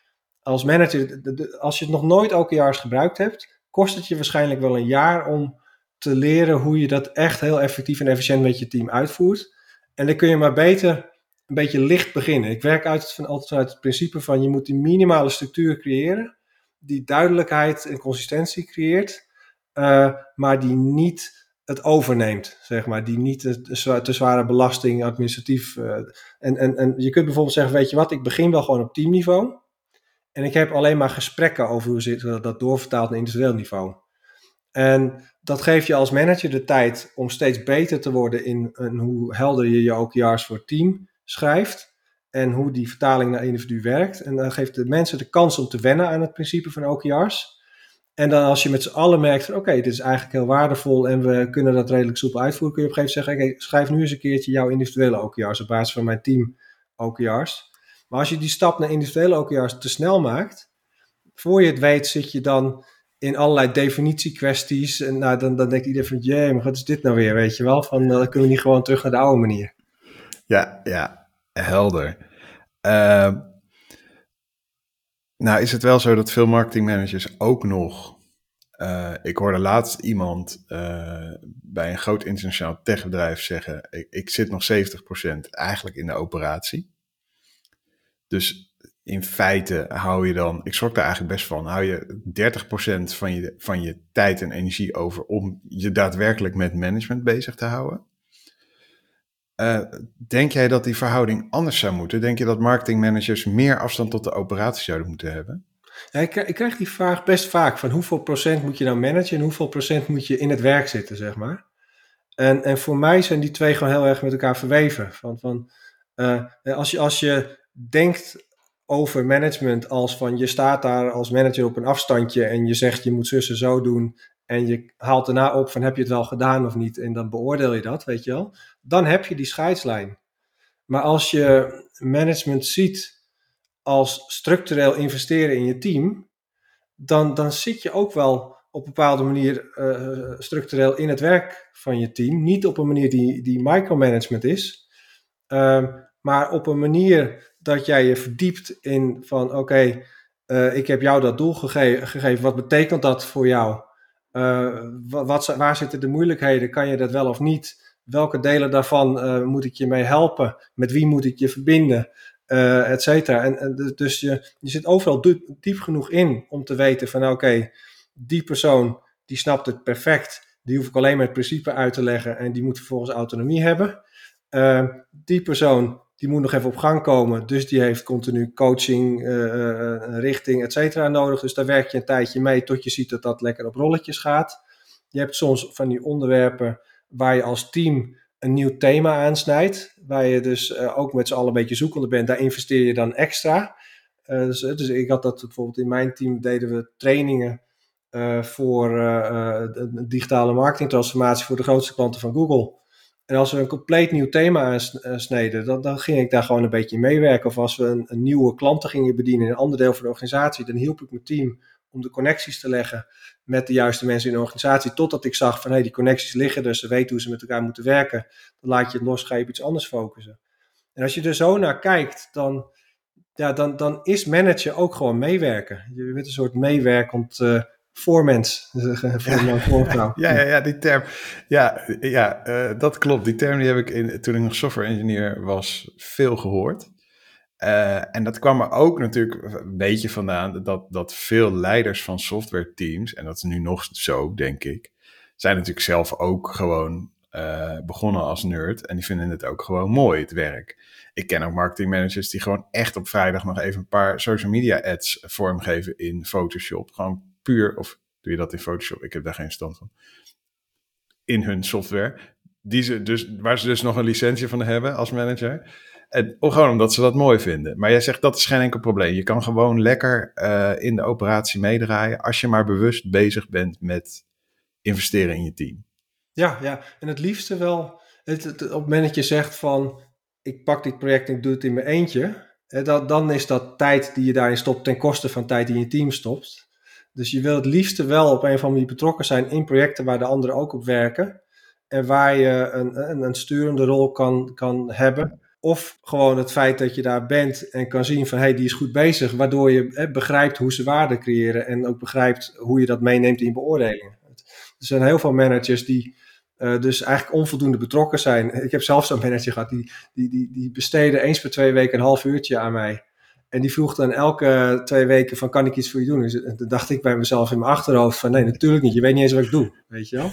als manager, als je het nog nooit OKR's gebruikt hebt, kost het je waarschijnlijk wel een jaar om te leren hoe je dat echt heel effectief en efficiënt met je team uitvoert. En dan kun je maar beter een beetje licht beginnen. Ik werk uit, van, altijd uit het principe van je moet die minimale structuur creëren, die duidelijkheid en consistentie creëert, uh, maar die niet het overneemt, zeg maar, die niet te, te zware belasting administratief. Uh, en, en, en je kunt bijvoorbeeld zeggen, weet je wat, ik begin wel gewoon op teamniveau. En ik heb alleen maar gesprekken over hoe ze dat doorvertaalt naar industrieel niveau. En dat geeft je als manager de tijd om steeds beter te worden in, hoe helder je je OKR's voor team schrijft. en hoe die vertaling naar individu werkt. En dan geeft de mensen de kans om te wennen aan het principe van OKR's. En dan als je met z'n allen merkt oké, dit is eigenlijk heel waardevol en we kunnen dat redelijk soepel uitvoeren, kun je op een gegeven moment zeggen, oké, schrijf nu eens een keertje jouw individuele OKR's op basis van mijn team OKR's. Maar als je die stap naar individuele OKR's te snel maakt, voor je het weet zit je dan in allerlei definitiekwesties. En nou, dan, dan denkt iedereen van, jee, maar wat is dit nou weer, weet je wel? Van, dan kunnen we niet gewoon terug naar de oude manier. Ja, ja, helder. Uh, nou is het wel zo dat veel marketingmanagers ook nog... Uh, ik hoorde laatst iemand uh, bij een groot internationaal techbedrijf zeggen... Ik, ik zit nog 70% eigenlijk in de operatie. Dus in feite hou je dan, ik schrok daar eigenlijk best van, hou je 30% van je, van je tijd en energie over om je daadwerkelijk met management bezig te houden. Uh, denk jij dat die verhouding anders zou moeten? Denk je dat marketingmanagers meer afstand tot de operatie zouden moeten hebben? Ja, ik, ik, krijg die vraag best vaak van hoeveel procent moet je nou managen en hoeveel procent moet je in het werk zitten, zeg maar. En, en voor mij zijn die twee gewoon heel erg met elkaar verweven. Van, van, uh, als, je, als je denkt over management als van je staat daar als manager op een afstandje en je zegt je moet zussen zo doen en je haalt daarna op van heb je het wel gedaan of niet en dan beoordeel je dat, weet je wel. Dan heb je die scheidslijn. Maar als je management ziet als structureel investeren in je team, dan, dan zit je ook wel op een bepaalde manier uh, structureel in het werk van je team. Niet op een manier die, die micromanagement is, uh, maar op een manier dat jij je verdiept in van oké, uh, ik heb jou dat doel gege gegeven. Wat betekent dat voor jou? Uh, wat, waar zitten de moeilijkheden? Kan je dat wel of niet? Welke delen daarvan uh, moet ik je mee helpen? Met wie moet ik je verbinden? Et cetera. En, en, dus je, je zit overal diep genoeg in om te weten van oké, die persoon die snapt het perfect. Die hoef ik alleen maar het principe uit te leggen en die moet vervolgens autonomie hebben. die persoon die moet nog even op gang komen. Dus die heeft continu coaching, uh, richting, et cetera nodig. Dus daar werk je een tijdje mee tot je ziet dat dat lekker op rolletjes gaat. Je hebt soms van die onderwerpen waar je als team een nieuw thema aansnijdt. Waar je dus ook met z'n allen een beetje zoekende bent. Daar investeer je dan extra. Dus, dus, ik had dat bijvoorbeeld in mijn team deden we trainingen voor digitale marketingtransformatie voor de grootste klanten van Google. En als we een compleet nieuw thema aansneden, dan, dan ging ik daar gewoon een beetje in meewerken. Of als we een, een, nieuwe klanten gingen bedienen in een ander deel van de organisatie, dan hielp ik mijn team om de connecties te leggen met de juiste mensen in de organisatie. Totdat ik zag van hé, hey, die connecties liggen dus ze weten hoe ze met elkaar moeten werken. Dan laat je het los, ga je op iets anders focussen. En als je er zo naar kijkt, dan, ja, dan, dan is managen ook gewoon meewerken. Je bent een soort meewerkend uh, voormens. Voor ja, ja, ja, die term. Ja, ja uh, dat klopt. Die term die heb ik in, toen ik nog software engineer was veel gehoord. Uh, en dat kwam er ook natuurlijk een beetje vandaan dat, dat veel leiders van software teams, en dat is nu nog zo, denk ik, zijn natuurlijk zelf ook gewoon uh, begonnen als nerd. En die vinden het ook gewoon mooi, het werk. Ik ken ook marketingmanagers die gewoon echt op vrijdag nog even een paar social media ads vormgeven in Photoshop. Gewoon puur, of doe je dat in Photoshop? Ik heb daar geen stand van. In hun software. Die ze dus, waar ze dus nog een licentie van hebben als manager. En gewoon omdat ze dat mooi vinden. Maar jij zegt dat is geen enkel probleem. Je kan gewoon lekker uh, in de operatie meedraaien. als je maar bewust bezig bent met investeren in je team. Ja, ja. en het liefste wel. Het, op het moment dat je zegt van. ik pak dit project en ik doe het in mijn eentje. Dat, dan is dat tijd die je daarin stopt ten koste van tijd die je team stopt. Dus je wil het liefste wel op een of andere manier betrokken zijn in projecten waar de anderen ook op werken. En waar je een, een, een sturende rol kan, kan hebben. Of gewoon het feit dat je daar bent en kan zien van hé, hey, die is goed bezig. Waardoor je begrijpt hoe ze waarde creëren. En ook begrijpt hoe je dat meeneemt in beoordelingen. Er zijn heel veel managers die uh, dus eigenlijk onvoldoende betrokken zijn. Ik heb zelf zo'n manager gehad, die, die, die, die besteden eens per twee weken een half uurtje aan mij. En die vroeg dan elke twee weken van, kan ik iets voor je doen? Dus dan dacht ik bij mezelf in mijn achterhoofd van, nee, natuurlijk niet. Je weet niet eens wat ik doe, weet je wel?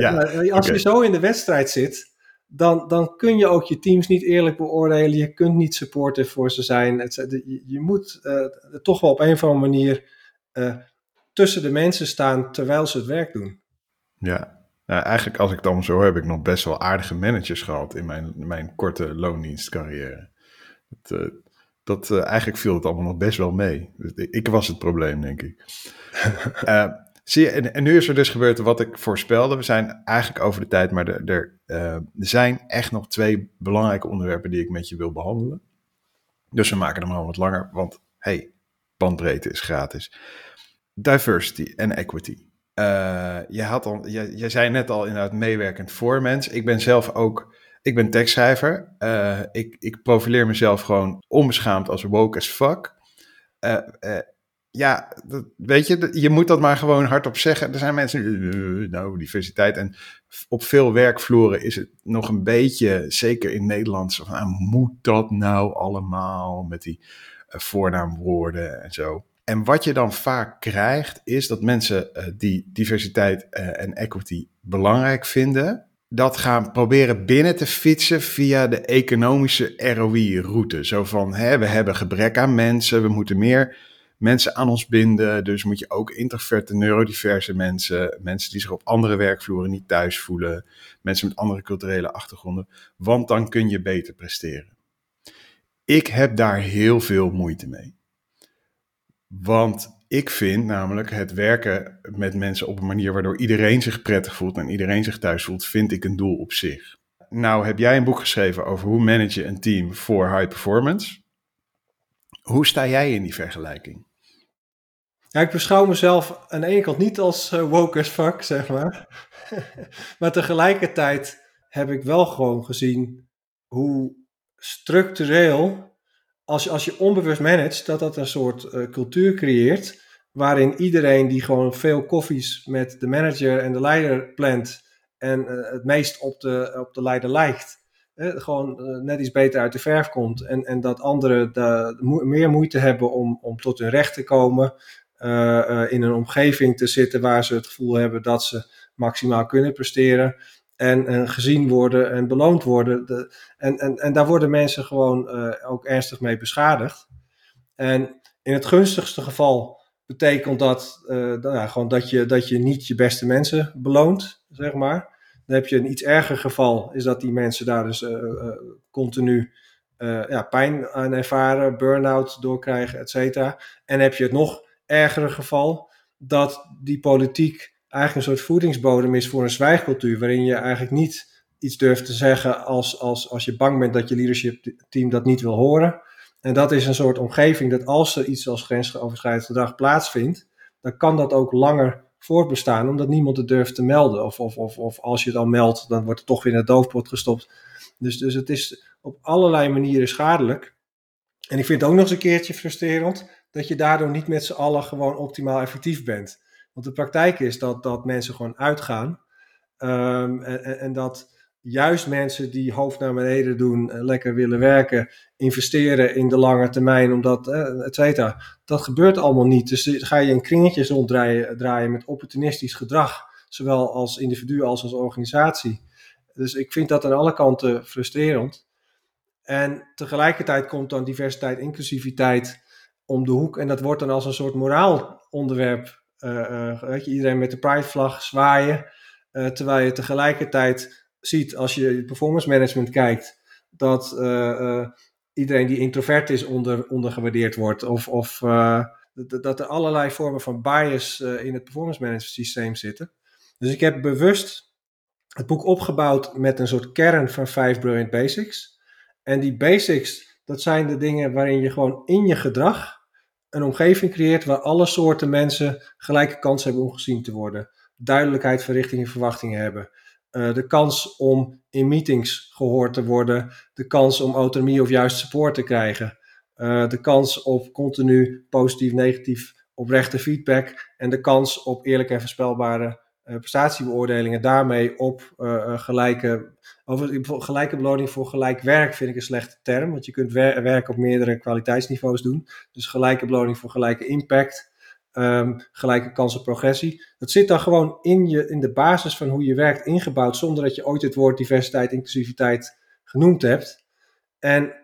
ja, als okay. je zo in de wedstrijd zit, dan, dan kun je ook je teams niet eerlijk beoordelen. Je kunt niet supportive voor ze zijn. Je, je moet uh, toch wel op een of andere manier uh, tussen de mensen staan terwijl ze het werk doen. Ja, nou, eigenlijk als ik het allemaal zo heb ik nog best wel aardige managers gehad in mijn, mijn korte loondienstcarrière. Het, dat, eigenlijk viel het allemaal nog best wel mee. Ik was het probleem, denk ik. zie je, en, nu is er dus gebeurd wat ik voorspelde. We zijn eigenlijk over de tijd, maar er, er, er zijn echt nog twee belangrijke onderwerpen die ik met je wil behandelen. Dus we maken hem al wat langer, want hey, bandbreedte is gratis. Diversity en equity. Je, had al, je, je zei net al inderdaad meewerkend voor mensen. Ik ben zelf ook, ik ben tekstschrijver. Uh, ik, ik profileer mezelf gewoon onbeschaamd als woke as fuck. Uh, ja, dat, weet je, je moet dat maar gewoon hardop zeggen. Er zijn mensen, nou, diversiteit. En op veel werkvloeren is het nog een beetje, zeker in Nederland, van, ah, moet dat nou allemaal met die voornaamwoorden en zo. En wat je dan vaak krijgt, is dat mensen die diversiteit en equity belangrijk vinden, dat gaan proberen binnen te fietsen via de economische ROI-route. Zo van, hè, we hebben gebrek aan mensen, we moeten meer mensen aan ons binden. Dus moet je ook introverte, neurodiverse mensen, mensen die zich op andere werkvloeren niet thuis voelen, mensen met andere culturele achtergronden, want dan kun je beter presteren. Ik heb daar heel veel moeite mee. Want ik vind namelijk het werken met mensen op een manier waardoor iedereen zich prettig voelt en iedereen zich thuis voelt, vind ik een doel op zich. Nou heb jij een boek geschreven over hoe manage je een team voor high performance. Hoe sta jij in die vergelijking? Ik beschouw mezelf aan de ene kant niet als uh, woke as fuck, zeg maar. maar tegelijkertijd heb ik wel gewoon gezien hoe structureel, als je, als je onbewust managt, dat dat een soort uh, cultuur creëert. Waarin iedereen die gewoon veel koffies met de manager en de leider plant. En uh, het meest op de, op de leider lijkt. gewoon net iets beter uit de verf komt. En, en dat anderen de, meer moeite hebben om, om tot hun recht te komen. In een omgeving te zitten waar ze het gevoel hebben dat ze maximaal kunnen presteren. En, en gezien worden en beloond worden. De, en, en, en daar worden mensen gewoon uh, ook ernstig mee beschadigd. En in het gunstigste geval betekent dat, nou, gewoon dat, je, dat je niet je beste mensen beloont, zeg maar. Dan heb je een iets erger geval, is dat die mensen daar dus continu ja, pijn aan ervaren, burn-out doorkrijgen, et cetera. En heb je het nog ergere geval dat die politiek eigenlijk een soort voedingsbodem is voor een zwijgcultuur, waarin je eigenlijk niet iets durft te zeggen als, als, als je bang bent dat je leadership team dat niet wil horen. En dat is een soort omgeving dat als er iets als grensoverschrijdend gedrag plaatsvindt, dan kan dat ook langer voortbestaan, omdat niemand het durft te melden. Of, of, of, of als je het al meldt, dan wordt het toch weer in het doofpot gestopt. Dus, dus het is op allerlei manieren schadelijk. En ik vind het ook nog eens een keertje frustrerend dat je daardoor niet met z'n allen gewoon optimaal effectief bent. Want de praktijk is dat, dat mensen gewoon uitgaan. Um, en, en, dat juist mensen die hoofd naar beneden doen, en lekker willen werken, investeren in de lange termijn, omdat, uh, et cetera. Dat gebeurt allemaal niet. Dus ga je in kringetjes ronddraaien draaien met opportunistisch gedrag, zowel als individu als als organisatie. Dus ik vind dat aan alle kanten frustrerend. En tegelijkertijd komt dan diversiteit, inclusiviteit om de hoek. En dat wordt dan als een soort moraalonderwerp. Uh, weet je, iedereen met de Pride-vlag zwaaien. Uh, terwijl je tegelijkertijd ziet, als je performance management kijkt, dat iedereen die introvert is onder, ondergewaardeerd wordt. Of, of dat er allerlei vormen van bias in het performance management systeem zitten. Dus ik heb bewust het boek opgebouwd met een soort kern van vijf brilliant basics. En die basics, dat zijn de dingen waarin je gewoon in je gedrag een omgeving creëert waar alle soorten mensen gelijke kans hebben om gezien te worden. Duidelijkheid van richting en verwachtingen hebben. Uh, de kans om in meetings gehoord te worden. De kans om autonomie of juist support te krijgen. Uh, de kans op continu positief, negatief, oprechte feedback. En de kans op eerlijke en voorspelbare uh, prestatiebeoordelingen. Daarmee op gelijke over gelijke beloning voor gelijk werk vind ik een slechte term, want je kunt wer werk op meerdere kwaliteitsniveaus doen. Dus gelijke beloning voor gelijke impact, um, gelijke kans op progressie. Dat zit dan gewoon in, je, in de basis van hoe je werkt ingebouwd, zonder dat je ooit het woord diversiteit, inclusiviteit genoemd hebt. En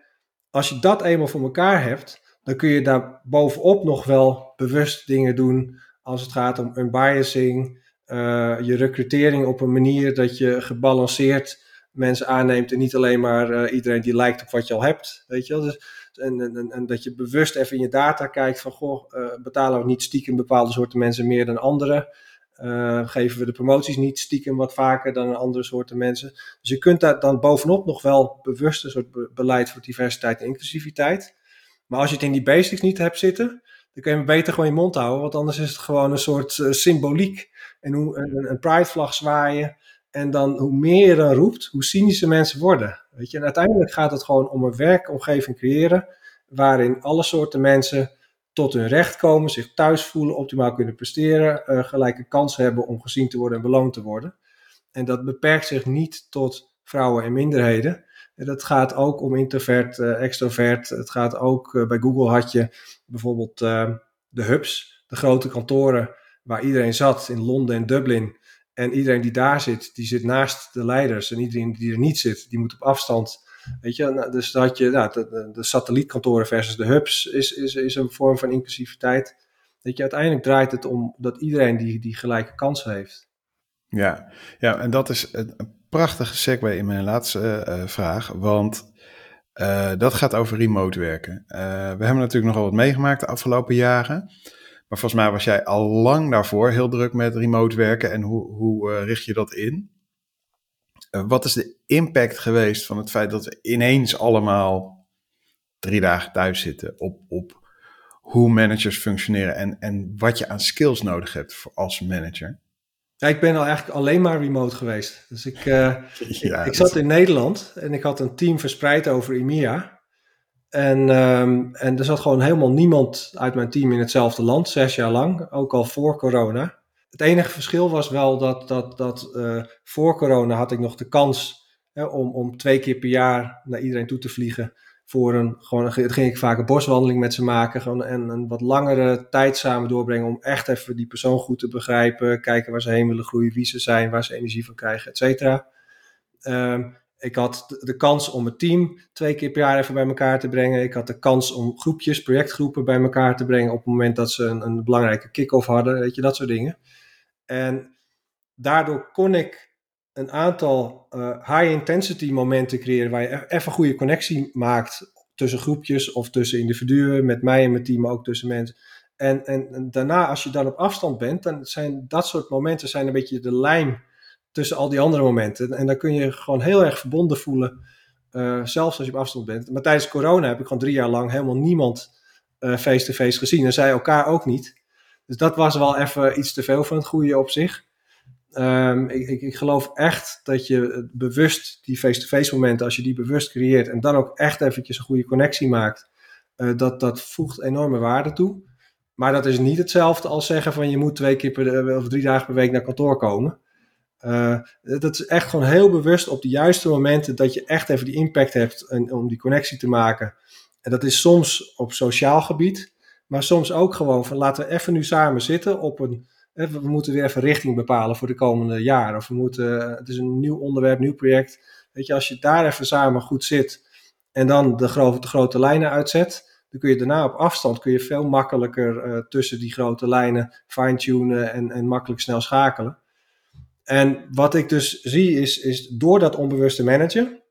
als je dat eenmaal voor elkaar hebt, dan kun je daar bovenop nog wel bewust dingen doen als het gaat om unbiasing, uh, je recrutering op een manier dat je gebalanceerd mensen aanneemt en niet alleen maar iedereen die lijkt op wat je al hebt. Weet je wel? Dus, en, en, en, dat je bewust even in je data kijkt van, goh, betalen we niet stiekem bepaalde soorten mensen meer dan anderen? geven we de promoties niet stiekem wat vaker dan andere soorten mensen? Dus je kunt daar dan bovenop nog wel bewust een soort beleid voor diversiteit en inclusiviteit. Maar als je het in die basics niet hebt zitten, dan kun je beter gewoon je mond houden. Want anders is het gewoon een soort uh, symboliek. En hoe, een, een pridevlag zwaaien. En dan hoe meer je dan roept, hoe cynische mensen worden. Weet je? En uiteindelijk gaat het gewoon om een werkomgeving creëren. Waarin alle soorten mensen tot hun recht komen, zich thuis voelen, optimaal kunnen presteren, uh, gelijke kansen hebben om gezien te worden en beloond te worden. En dat beperkt zich niet tot vrouwen en minderheden. Dat gaat ook om introvert, uh, extrovert. Het gaat ook, uh, bij Google had je bijvoorbeeld de hubs, de grote kantoren waar iedereen zat in Londen en Dublin. En iedereen die daar zit, die zit naast de leiders. En iedereen die er niet zit, die moet op afstand. Weet je, nou, dus dat je nou, de, de, satellietkantoren versus de hubs is, is, is een vorm van inclusiviteit. Dat je, uiteindelijk draait het om dat iedereen die, die gelijke kansen heeft. Ja, ja, en dat is een prachtige segue in mijn laatste uh, vraag, want uh, dat gaat over remote werken. We hebben natuurlijk nogal wat meegemaakt de afgelopen jaren, maar volgens mij was jij al lang daarvoor heel druk met remote werken en hoe, hoe richt je dat in? wat is de impact geweest van het feit dat we ineens allemaal drie dagen thuis zitten op, op hoe managers functioneren en, en wat je aan skills nodig hebt voor als manager? Ja, ik ben al eigenlijk alleen maar remote geweest. Dus ik, uh, ik, ik, zat in Nederland en ik had een team verspreid over EMEA. En, um, en er zat gewoon helemaal niemand uit mijn team in hetzelfde land, zes jaar lang, ook al voor corona. Het enige verschil was wel dat, dat, dat uh, voor corona had ik nog de kans hè, om, om twee keer per jaar naar iedereen toe te vliegen voor een, gewoon, ging ik vaak een boswandeling met ze maken. Gewoon en een wat langere tijd samen doorbrengen om echt even die persoon goed te begrijpen. Kijken waar ze heen willen groeien, wie ze zijn, waar ze energie van krijgen, et cetera. Um, ik had de kans om het team twee keer per jaar even bij elkaar te brengen. Ik had de kans om groepjes, projectgroepen bij elkaar te brengen op het moment dat ze een, een belangrijke kick-off hadden. Weet je, dat soort dingen. En daardoor kon ik een aantal uh, high-intensity momenten creëren waar je e-, even goede connectie maakt tussen groepjes of tussen individuen, met mij en mijn team, maar ook tussen mensen. En, en, en, daarna, als je dan op afstand bent, dan zijn dat soort momenten zijn een beetje de lijm tussen al die andere momenten. En dan kun je gewoon heel erg verbonden voelen, uh, zelfs als je op afstand bent. Maar tijdens corona heb ik gewoon drie jaar lang helemaal niemand eh, face-to-face -face gezien en zij elkaar ook niet. Dus dat was wel even iets te veel van het goede op zich. Um, ik, ik, ik, geloof echt dat je bewust die face-to-face momenten, als je die bewust creëert en dan ook echt eventjes een goede connectie maakt, uh, dat, dat voegt enorme waarde toe. Maar dat is niet hetzelfde als zeggen van je moet twee keer per, of drie dagen per week naar kantoor komen. Uh, dat is echt gewoon heel bewust op de juiste momenten dat je echt even die impact hebt en, om die connectie te maken. En dat is soms op sociaal gebied, maar soms ook gewoon van laten we even nu samen zitten op een we moeten weer even richting bepalen voor de komende jaren. Of we moeten, het is een nieuw onderwerp, nieuw project. Weet je, als je daar even samen goed zit en dan de, de grote lijnen uitzet, dan kun je daarna op afstand kun je veel makkelijker uh, tussen die grote lijnen fine-tunen en, en makkelijk snel schakelen. En wat ik dus zie is, is door dat onbewuste managen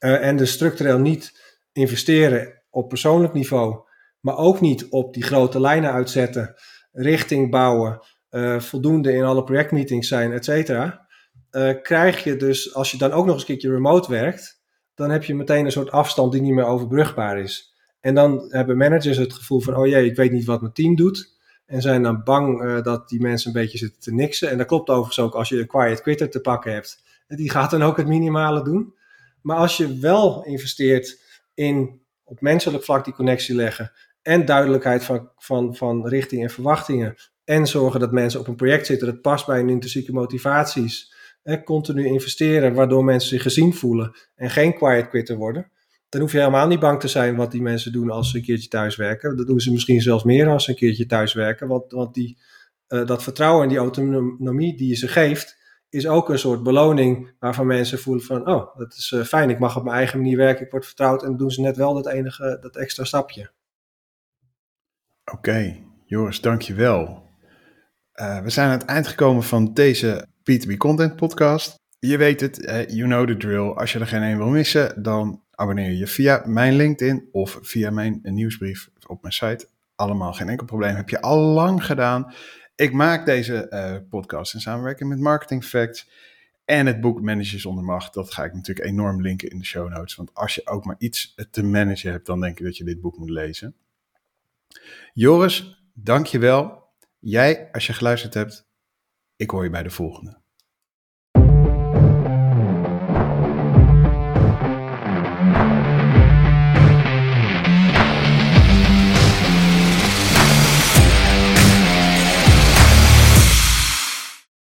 uh, en dus structureel niet investeren op persoonlijk niveau, maar ook niet op die grote lijnen uitzetten, richting bouwen, uh, voldoende in alle projectmeetings zijn, et cetera, uh, krijg je dus, als je dan ook nog eens een keertje remote werkt, dan heb je meteen een soort afstand die niet meer overbrugbaar is. En dan hebben managers het gevoel van, oh jee, ik weet niet wat mijn team doet. En zijn dan bang uh, dat die mensen een beetje zitten te niksen. En dat klopt overigens ook als je een quiet quitter te pakken hebt. Die gaat dan ook het minimale doen. Maar als je wel investeert in op menselijk vlak die connectie leggen en duidelijkheid van, van, van richting en verwachtingen, en zorgen dat mensen op een project zitten dat past bij hun intrinsieke motivaties. Hè, continu investeren, waardoor mensen zich gezien voelen en geen quiet quitter worden. Dan hoef je helemaal niet bang te zijn wat die mensen doen als ze een keertje thuiswerken. Dat doen ze misschien zelfs meer als ze een keertje thuiswerken. Want, want die, uh, dat vertrouwen en die autonomie die je ze geeft, is ook een soort beloning waarvan mensen voelen van, oh, dat is uh, fijn, ik mag op mijn eigen manier werken, ik word vertrouwd en dan doen ze net wel dat enige, dat extra stapje. Oké. Joris, dankjewel. Uh, we zijn aan het eind gekomen van deze B2B Content Podcast. je weet het, you know the drill. Als je er geen een wil missen, dan abonneer je via mijn LinkedIn of via mijn nieuwsbrief op mijn site. Allemaal geen enkel probleem. Heb je al lang gedaan. Ik maak deze uh, podcast in samenwerking met Marketing Facts. En het boek Managers zonder macht, dat ga ik natuurlijk enorm linken in de show notes. Want als je ook maar iets te managen hebt, dan denk ik dat je dit boek moet lezen. Joris, dank je wel. Jij, als je geluisterd hebt, ik hoor je bij de volgende.